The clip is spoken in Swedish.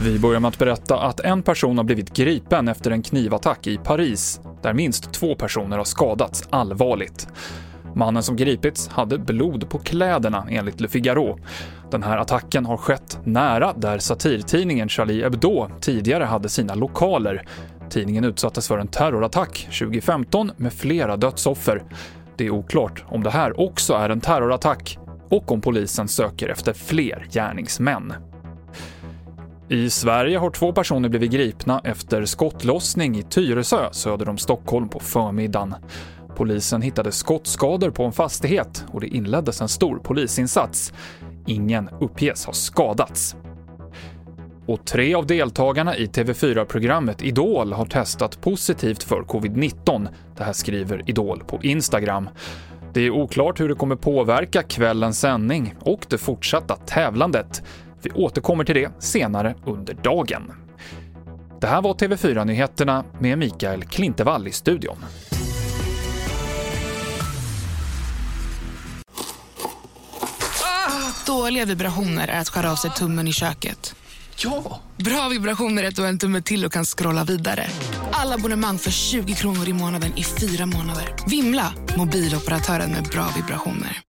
Vi börjar med att berätta att en person har blivit gripen efter en knivattack i Paris, där minst två personer har skadats allvarligt. Mannen som gripits hade blod på kläderna enligt Le Figaro. Den här attacken har skett nära där satirtidningen Charlie Hebdo tidigare hade sina lokaler. Tidningen utsattes för en terrorattack 2015 med flera dödsoffer. Det är oklart om det här också är en terrorattack och om polisen söker efter fler gärningsmän. I Sverige har två personer blivit gripna efter skottlossning i Tyresö söder om Stockholm på förmiddagen. Polisen hittade skottskador på en fastighet och det inleddes en stor polisinsats. Ingen uppges ha skadats. Och tre av deltagarna i TV4-programmet Idol har testat positivt för covid-19. Det här skriver Idol på Instagram. Det är oklart hur det kommer påverka kvällens sändning och det fortsatta tävlandet. Vi återkommer till det senare under dagen. Det här var TV4-nyheterna med Mikael Klintevall i studion. Dåliga vibrationer är att skära av sig tummen i köket. Ja! Bra vibrationer är att du har en tumme till och kan scrolla vidare. Alla abonnemang för 20 kronor i månaden i fyra månader. Vimla! Mobiloperatören med bra vibrationer.